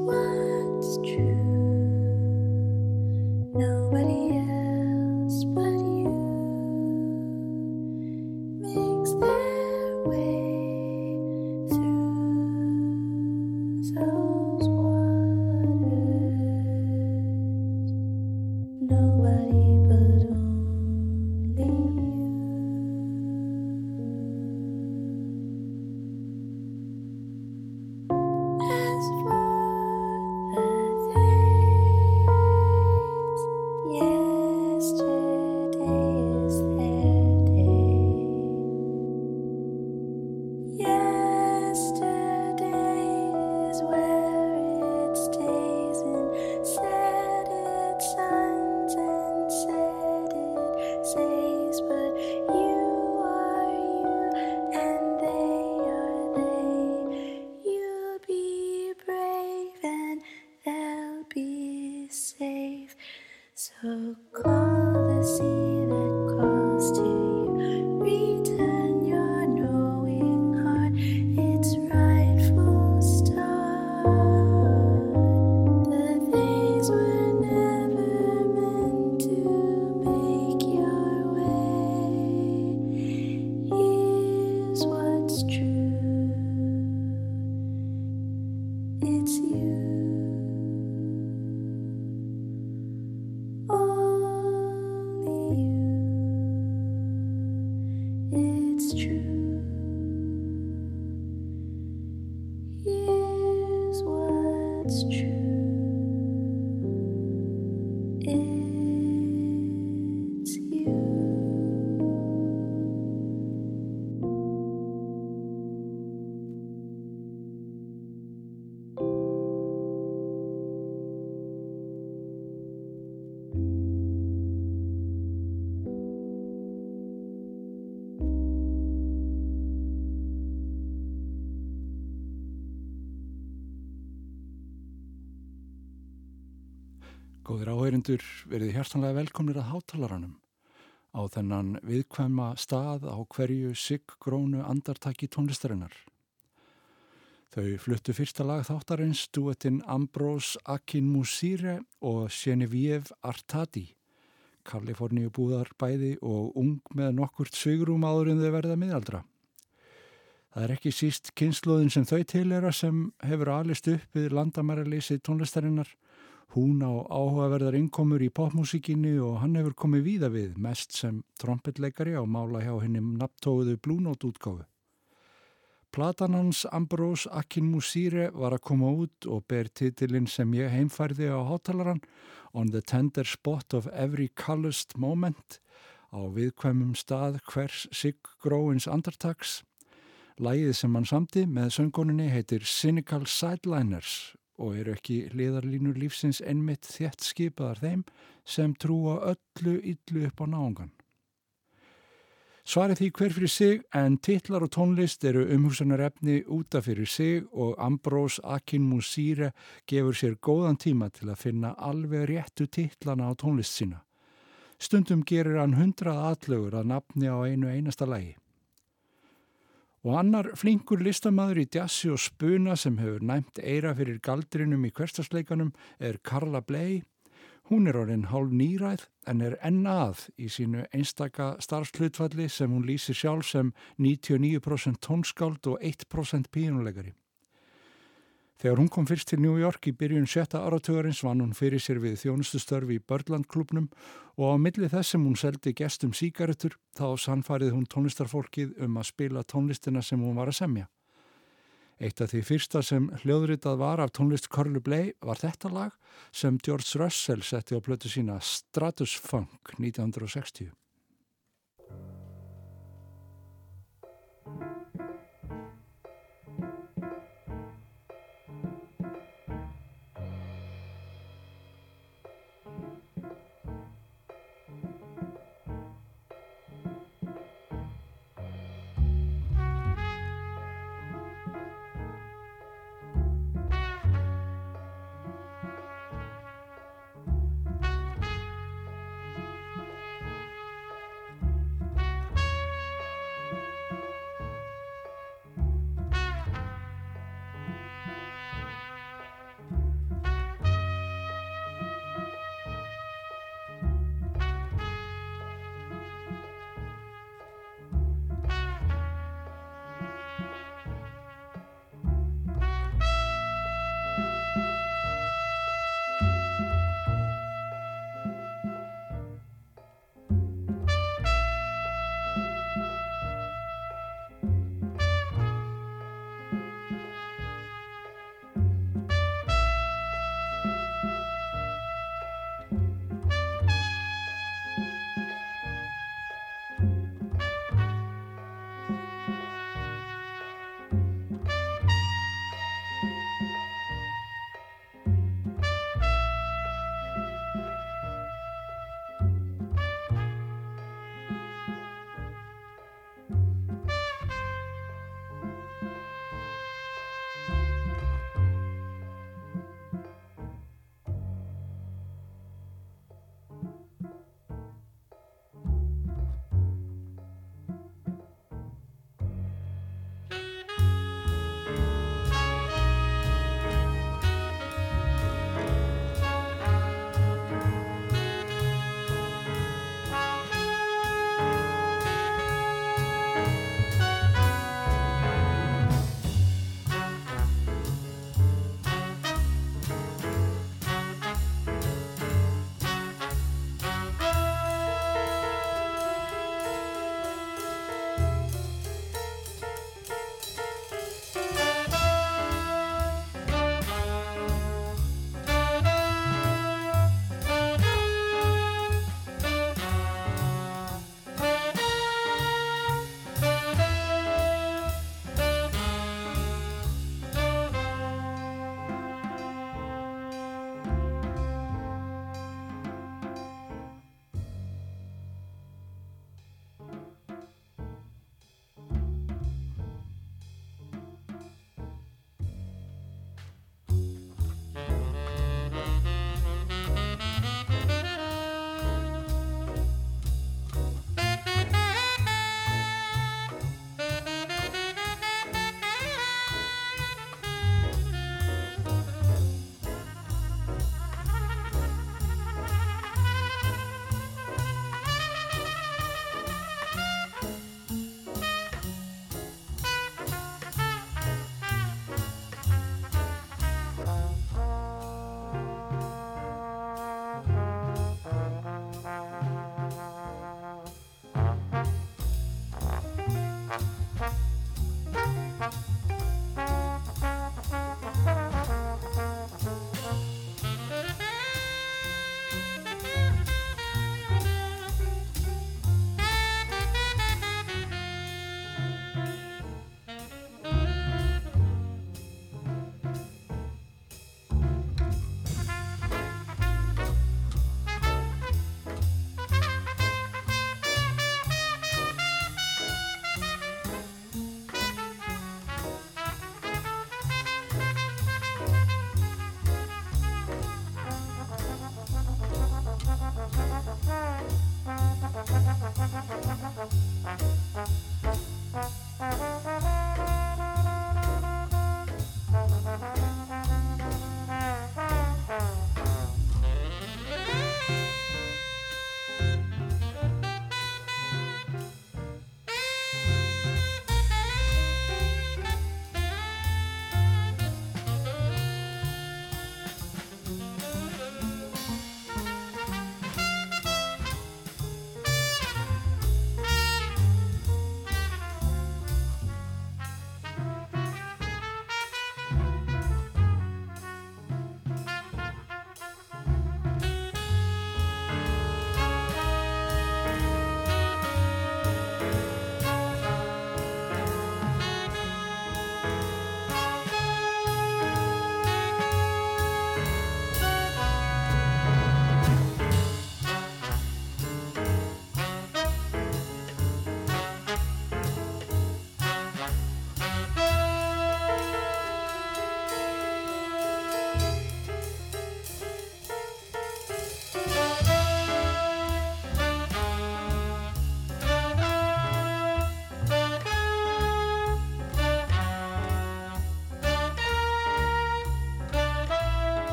what's true. It's true. Áheyrindur verið hjartanlega velkomnir að hátalaranum á þennan viðkvæma stað á hverju siggrónu andartaki tónlistarinnar. Þau fluttu fyrsta lag þáttarins duettinn Ambrose Akinmusire og Genevieve Artadi, Kaliforníu búðar bæði og ung með nokkurt svigrum áður en þau verða miðaldra. Það er ekki síst kynnslóðin sem þau tilera sem hefur alist upp við landamæraleysi tónlistarinnar Hún á áhugaverðar innkomur í popmusíkinni og hann hefur komið víða við, mest sem trompetleikari á mála hjá hennum nabbtóðu Blue Note útgáfu. Platan hans Ambrose Akinmusire var að koma út og ber titilinn sem ég heimfærði á hátalaran On the Tender Spot of Every Calloused Moment á viðkvæmum stað hvers Sig Gróins Andartags. Lægið sem hann samti með söngoninni heitir Cynical Sideliners og eru ekki liðarlínur lífsins ennmitt þétt skipaðar þeim sem trúa öllu yllu upp á náungan. Svarið því hver fyrir sig en titlar og tónlist eru umhugsanar efni útaf fyrir sig og Ambrose Akinmusire gefur sér góðan tíma til að finna alveg réttu titlana á tónlist sína. Stundum gerir hann hundrað atlögur að nafni á einu einasta lægi. Og annar flinkur listamæður í djassi og spuna sem hefur næmt eira fyrir galdrinum í hverstasleikanum er Karla Blei. Hún er orðin hálf nýræð en er ennað í sínu einstaka starfslutfalli sem hún lýsir sjálf sem 99% tónskáld og 1% pínulegari. Þegar hún kom fyrst til New York í byrjun sjötta áratögarins vann hún fyrir sér við þjónustustörfi í Börlandklubnum og á milli þess sem hún seldi gestum síkaretur þá sannfarið hún tónlistarfólkið um að spila tónlistina sem hún var að semja. Eitt af því fyrsta sem hljóðritað var af tónlist Karlu Blei var þetta lag sem George Russell setti á plötu sína Stratus Funk 1960.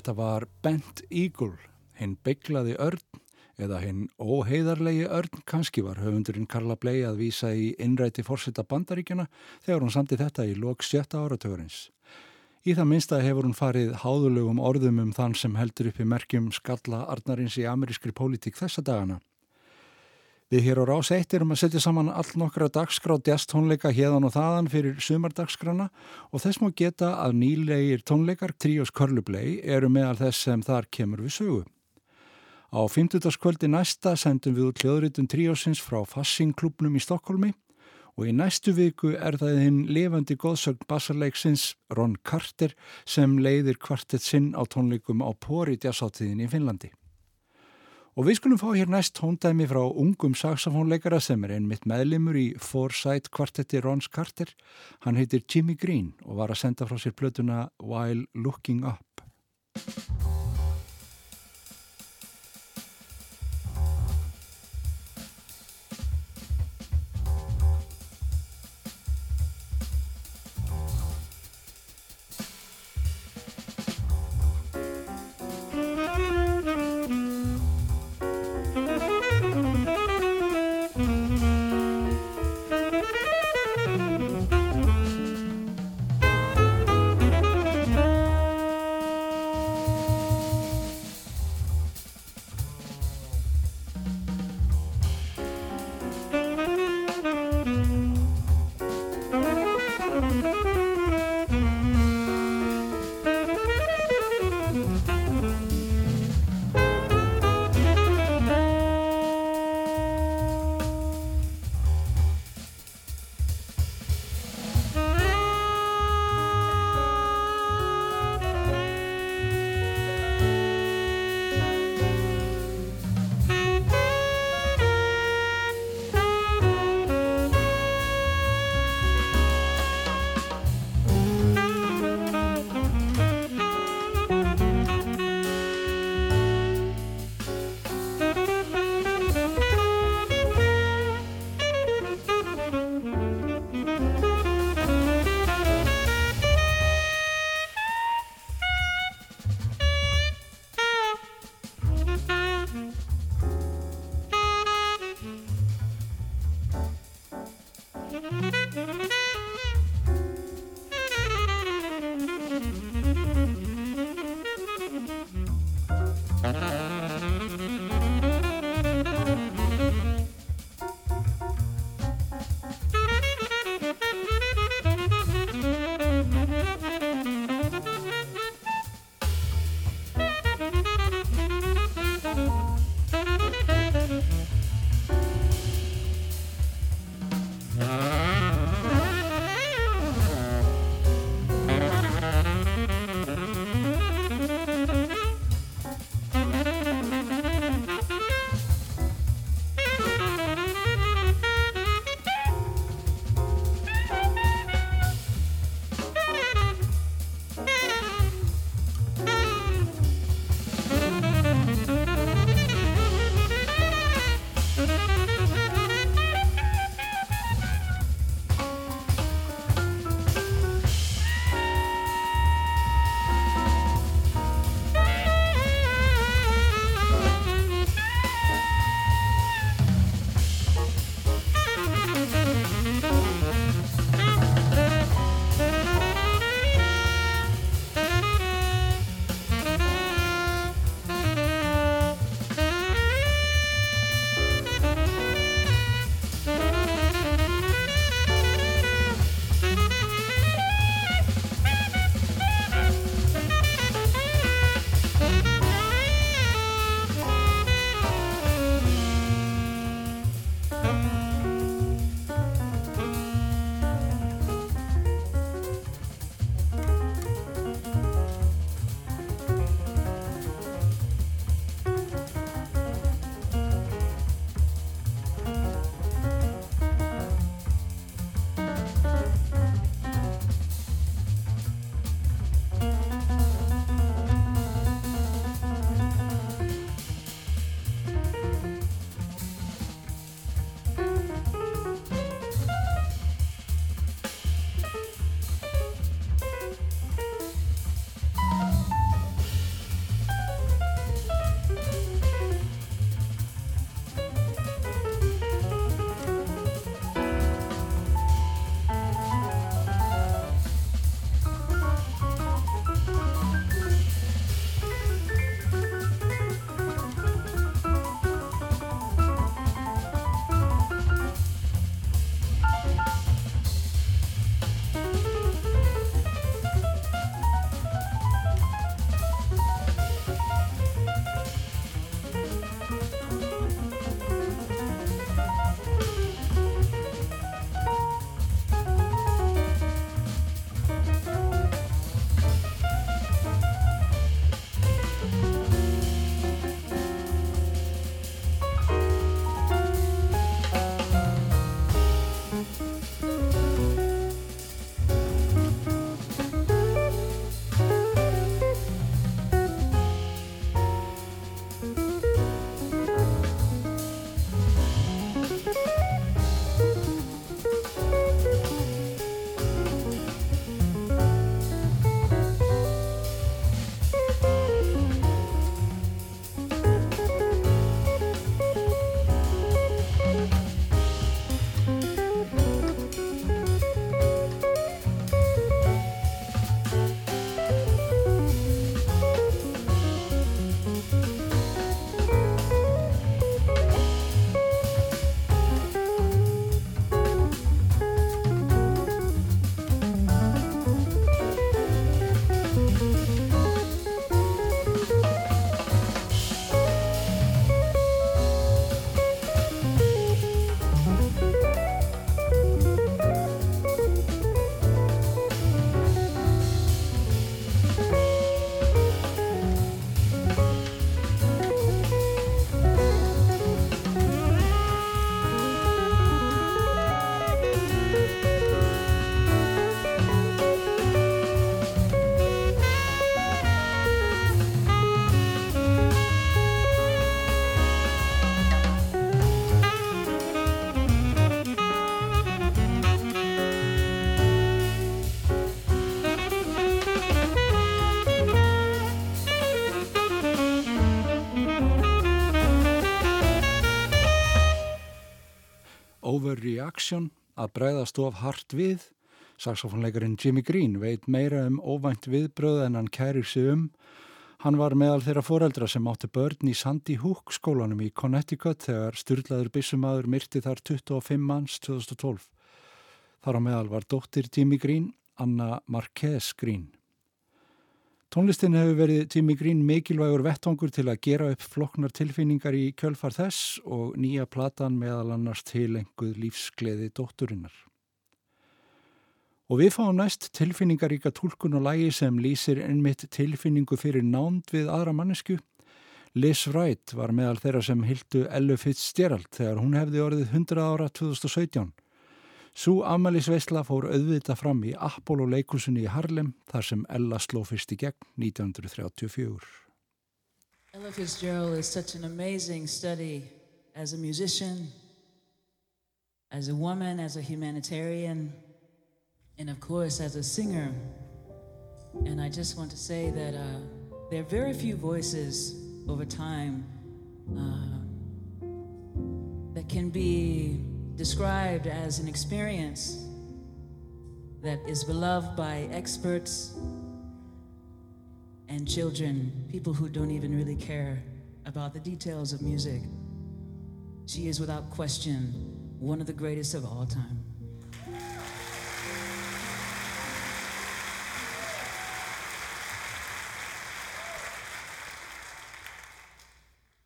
Þetta var Bent Eagle, hinn bygglaði örn eða hinn óheiðarlegi örn kannski var höfundurinn Karla Blei að vísa í innræti fórsetta bandaríkjana þegar hún samti þetta í lok sjötta áratugurins. Í það minsta hefur hún farið háðulegum orðum um þann sem heldur upp í merkjum skalla arnarins í amerískri pólitík þessa dagana. Við hér á rás eitt erum að setja saman all nokkra dagskrá djastónleika hérðan og þaðan fyrir sumardagskrana og þess má geta að nýlegir tónleikar Tríos Körlublei eru meðal þess sem þar kemur við sögu. Á 50. kvöldi næsta sendum við út hljóðritun Tríosins frá Fassingklubnum í Stokkólmi og í næstu viku er það hinn levandi góðsögn bassarleiksins Ron Carter sem leiðir kvartett sinn á tónleikum á Póri djasáttíðin í Finnlandi. Og við skulum fá hér næst tóndæmi frá ungum saxofónleikara sem er einmitt meðlimur í Foresight kvartetti Rons Carter. Hann heitir Jimmy Green og var að senda frá sér plötuna While Looking Up. Overreaction að bregðast of hart við. Saxofónleikarinn Jimmy Green veit meira um óvænt viðbröð en hann kærir sig um. Hann var meðal þeirra foreldra sem átti börn í Sandy Hook skólanum í Connecticut þegar styrlaður bissumadur myrti þar 25 manns 2012. Þar á meðal var dóttir Jimmy Green, Anna Marquez Green. Tónlistin hefur verið Jimmy Green mikilvægur vettangur til að gera upp floknar tilfinningar í kjölfar þess og nýja platan meðal annars tilenguð lífsgleði dótturinnar. Og við fáum næst tilfinningaríka tólkun og lægi sem lýsir ennmitt tilfinningu fyrir nánd við aðra mannesku. Liz Wright var meðal þeirra sem hildu Ellu Fitzgerald þegar hún hefði orðið 100 ára 2017. Sú afmælisveisla fór auðvita fram í Apollo leikusinni í Harlem þar sem Ella sló fyrst í gegn 1934. Ella Fitzgerald is such an amazing study as a musician, as a woman, as a humanitarian, and of course as a singer. And I just want to say that uh, there are very few voices over time uh, that can be described as an experience that is beloved by experts and children, people who don't even really care about the details of music. She is without question one of the greatest of all time.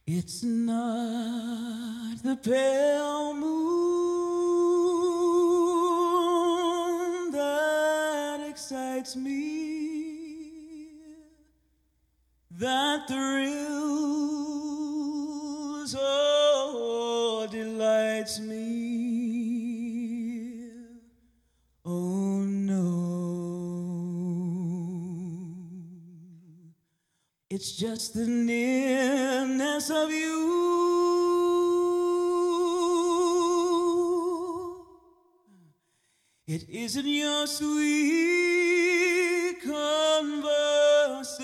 It's not the pale moon excites me, that thrills or delights me. Oh no, it's just the nearness of you. It isn't your sweet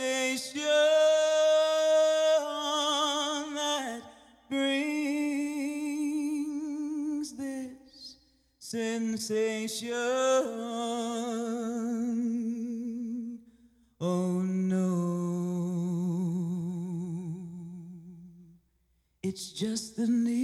conversation that brings this sensation. Oh no, it's just the nearness,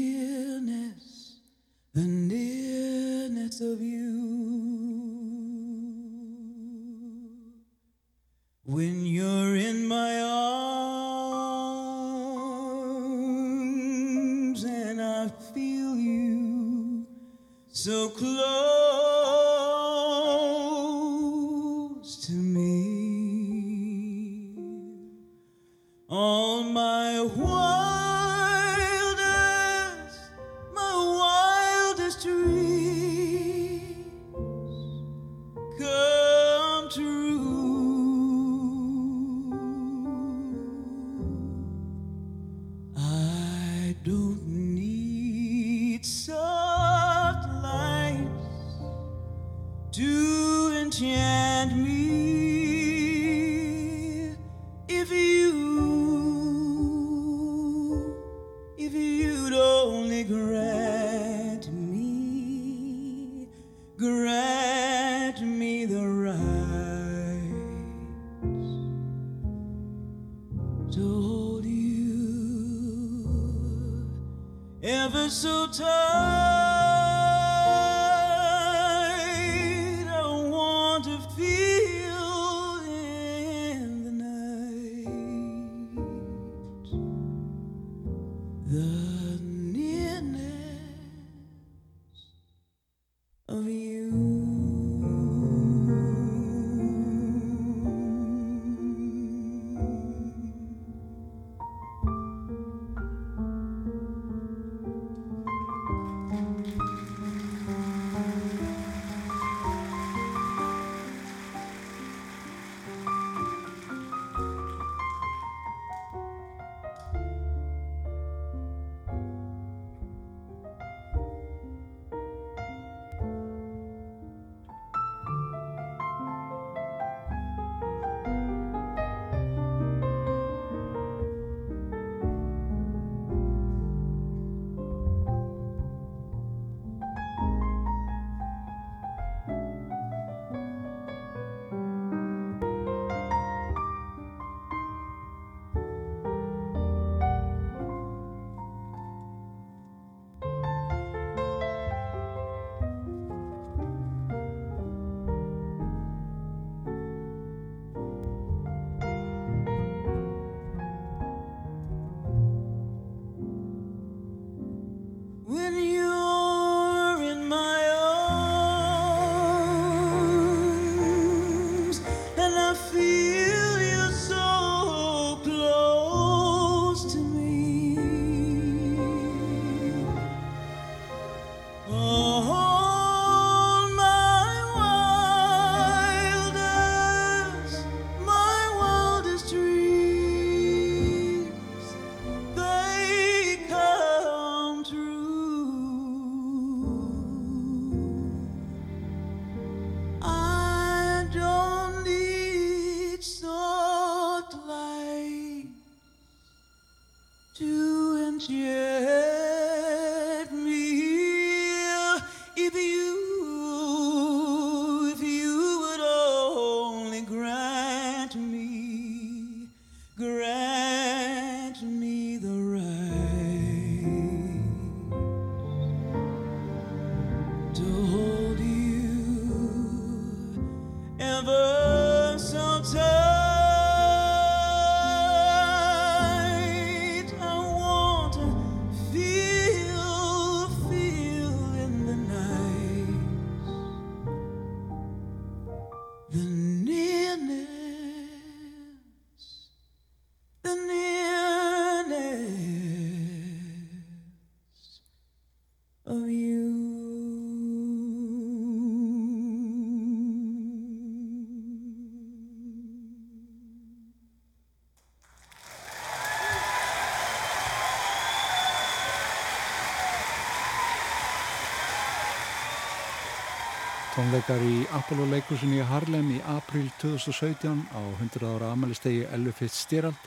Tónleikar í Apollo-leikusinni í Harlem í april 2017 á 100 ára amalistegi Ellu Fitzgerald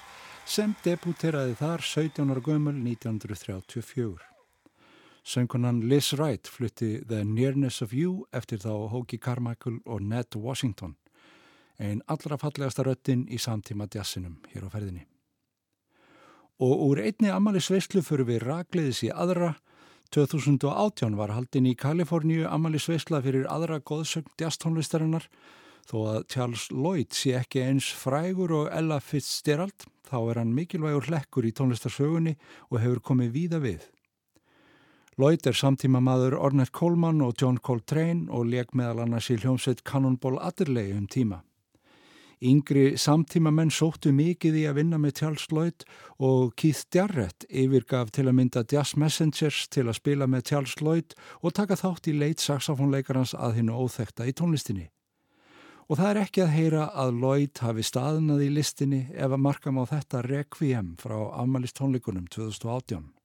sem debuteraði þar 17 ára gömul 1934. Söngunan Liz Wright flutti The Nearness of You eftir þá Hóki Carmichael og Ned Washington, einn allra fallegasta röttin í samtíma djassinum hér á ferðinni. Og úr einni amalisveislu fyrir við ragleiðis í aðra 2018 var haldin í Kaliforníu Amalie Sveisla fyrir aðra góðsögn djastónlistarinnar þó að Charles Lloyd sé ekki eins frægur og Ella Fitzgerald þá er hann mikilvægur hlekkur í tónlistarsögunni og hefur komið víða við. Lloyd er samtíma maður Ornette Coleman og John Coltrane og leik meðal annars í hljómsveit Cannonball Adderley um tíma. Yngri samtímamenn sóttu mikið í að vinna með Charles Lloyd og Keith Jarrett yfirgaf til að mynda Jazz Messengers til að spila með Charles Lloyd og taka þátt í leit saxofónleikarans að hinn og óþekta í tónlistinni. Og það er ekki að heyra að Lloyd hafi staðnað í listinni ef að marka má þetta Requiem frá afmælistónleikunum 2018.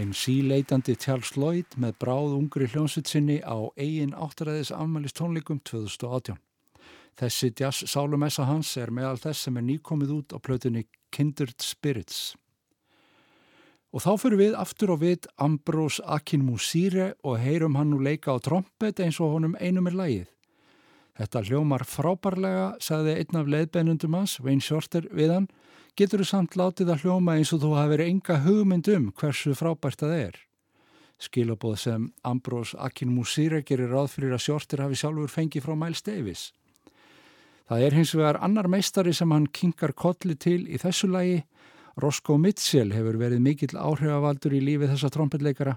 Hinn síleitandi Charles Lloyd með bráð ungri hljónsutsinni á eigin áttræðis afmælist tónleikum 2018. Þessi jazz sálumessa hans er meðal þess sem er nýkomið út á plötunni Kindred Spirits. Og þá fyrir við aftur á við Ambrose Akinmusire og heyrum hann nú leika á trompet eins og honum einum er lægið. Þetta hljómar frábærlega, sagði einn af leðbennundum hans, Wayne Shorter, við hann, getur þú samt látið að hljóma eins og þú hafi verið enga hugmynd um hversu frábært það er. Skilabóð sem Ambrose Akinmusire gerir ráð fyrir að Shorter hafi sjálfur fengið frá Miles Davis. Það er hins vegar annar meistari sem hann kingar kolli til í þessu lagi. Roscoe Mitchell hefur verið mikill áhrifavaldur í lífi þessa trompetleikara.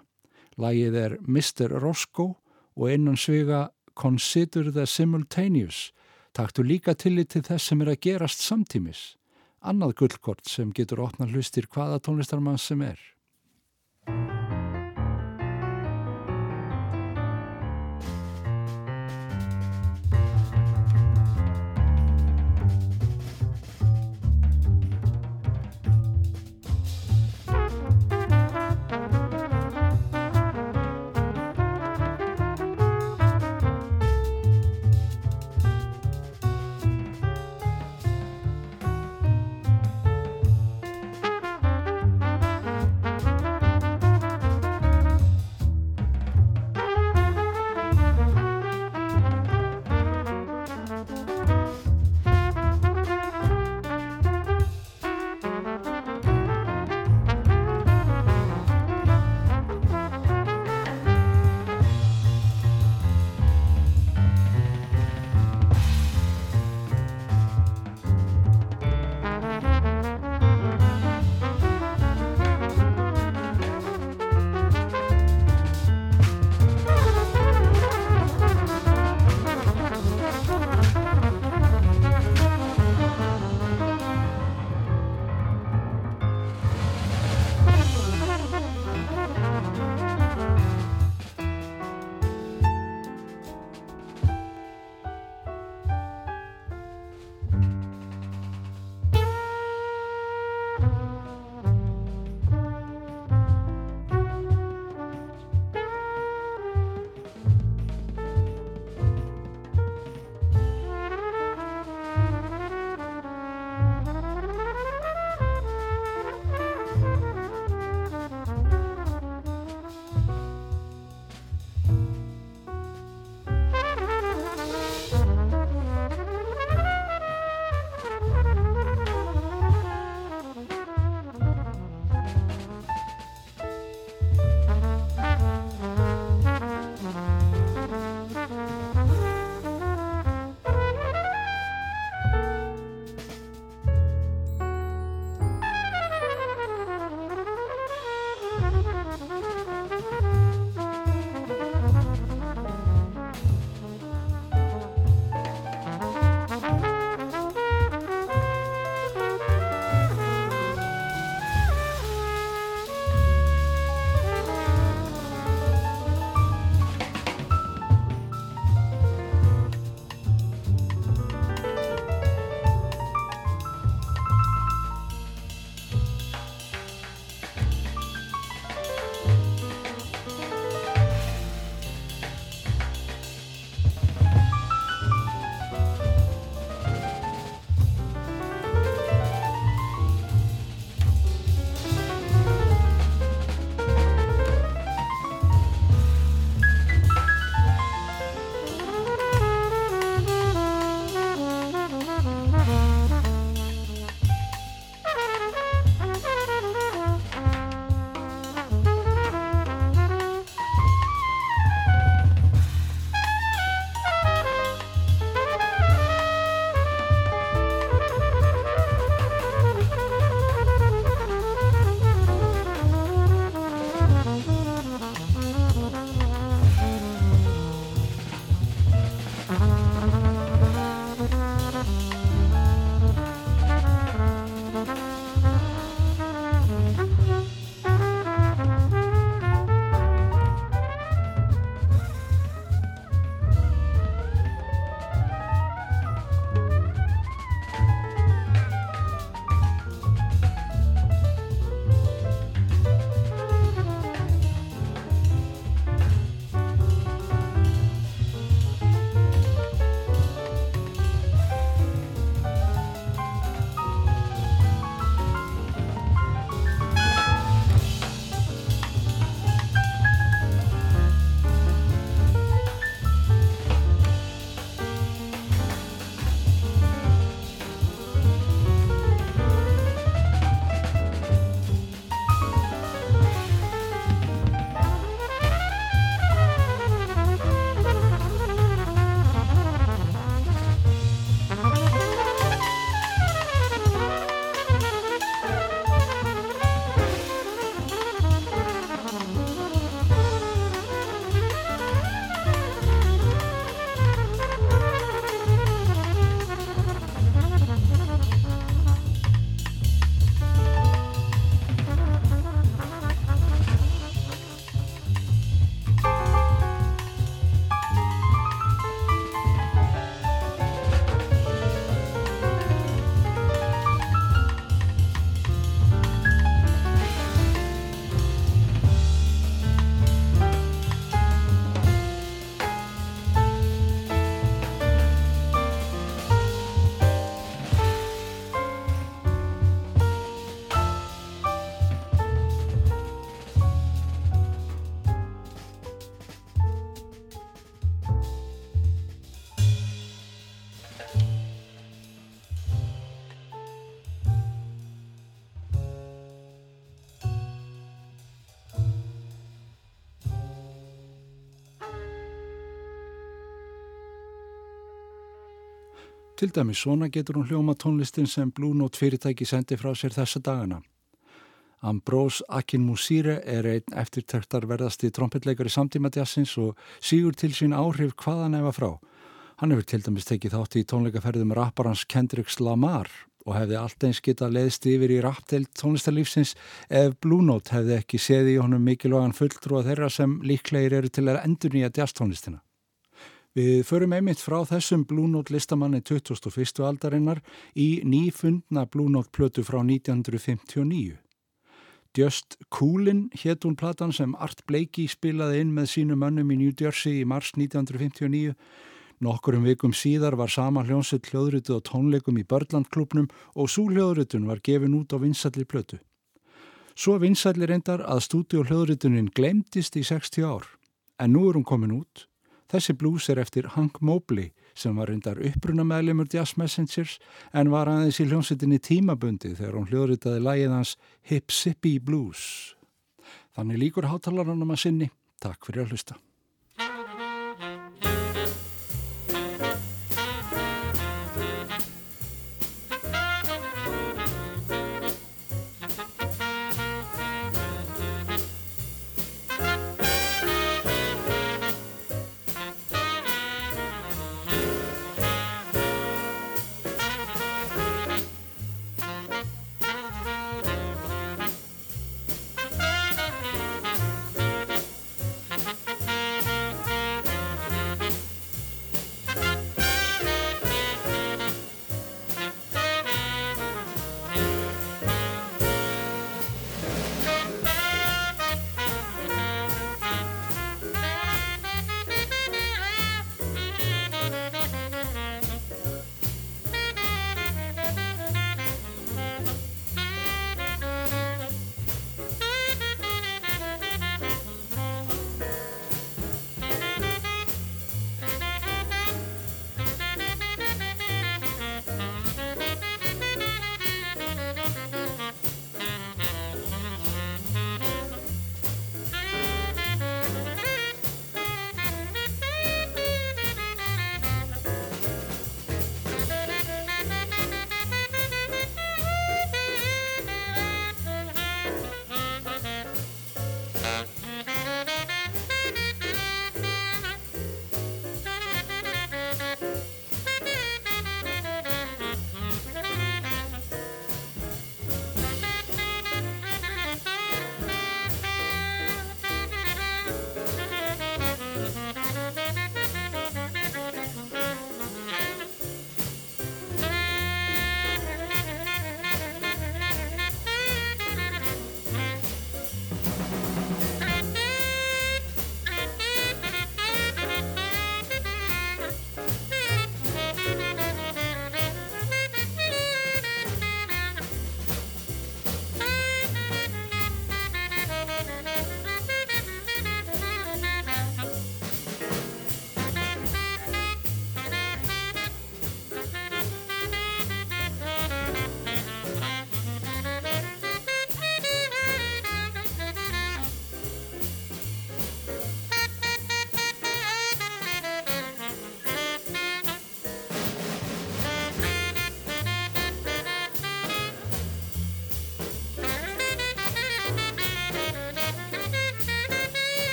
Lagið er Mr. Roscoe og innan svega Consider the Simultaneous. Taktu líka tillit til þess sem er að gerast samtímis annað gullkort sem getur opna hlustir hvaða tónlistarmann sem er. Til dæmis svona getur hún hljóma tónlistin sem Blue Note fyrirtæki sendi frá sér þessa dagana. Ambrose Akinmusire er einn eftirtöktar verðasti trompetleikari samtímatjassins og sígur til sín áhrif hvaðan efa frá. Hann hefur til dæmis tekið þátt í tónleikaferðum rapparans Kendricks Lamar og hefði allt eins getað leðst yfir í rappdelt tónlistarlífsins ef Blue Note hefði ekki séð í honum mikilvægan fulltrúa þeirra sem líklegir eru til að endur nýja jazztónlistina. Við förum einmitt frá þessum Blue Note listamanni 2001. aldarinnar í nýfundna Blue Note plötu frá 1959. Just Coolin hétt hún platan sem Art Blakey spilaði inn með sínu mönnum í New Jersey í mars 1959. Nokkurum vikum síðar var sama hljónsitt hljóðrituð á tónleikum í Börlandklubnum og svo hljóðritun var gefin út á vinsalli plötu. Svo vinsalli reyndar að stúdi og hljóðritunin glemdist í 60 ár, en nú er hún komin út. Þessi blús er eftir Hank Mobley sem var reyndar uppruna meðlemur Jazz Messengers en var aðeins í hljómsettinni tímabundi þegar hún hljóðritaði lægið hans Hip Sippy Blues. Þannig líkur hátalarannum að sinni. Takk fyrir að hlusta.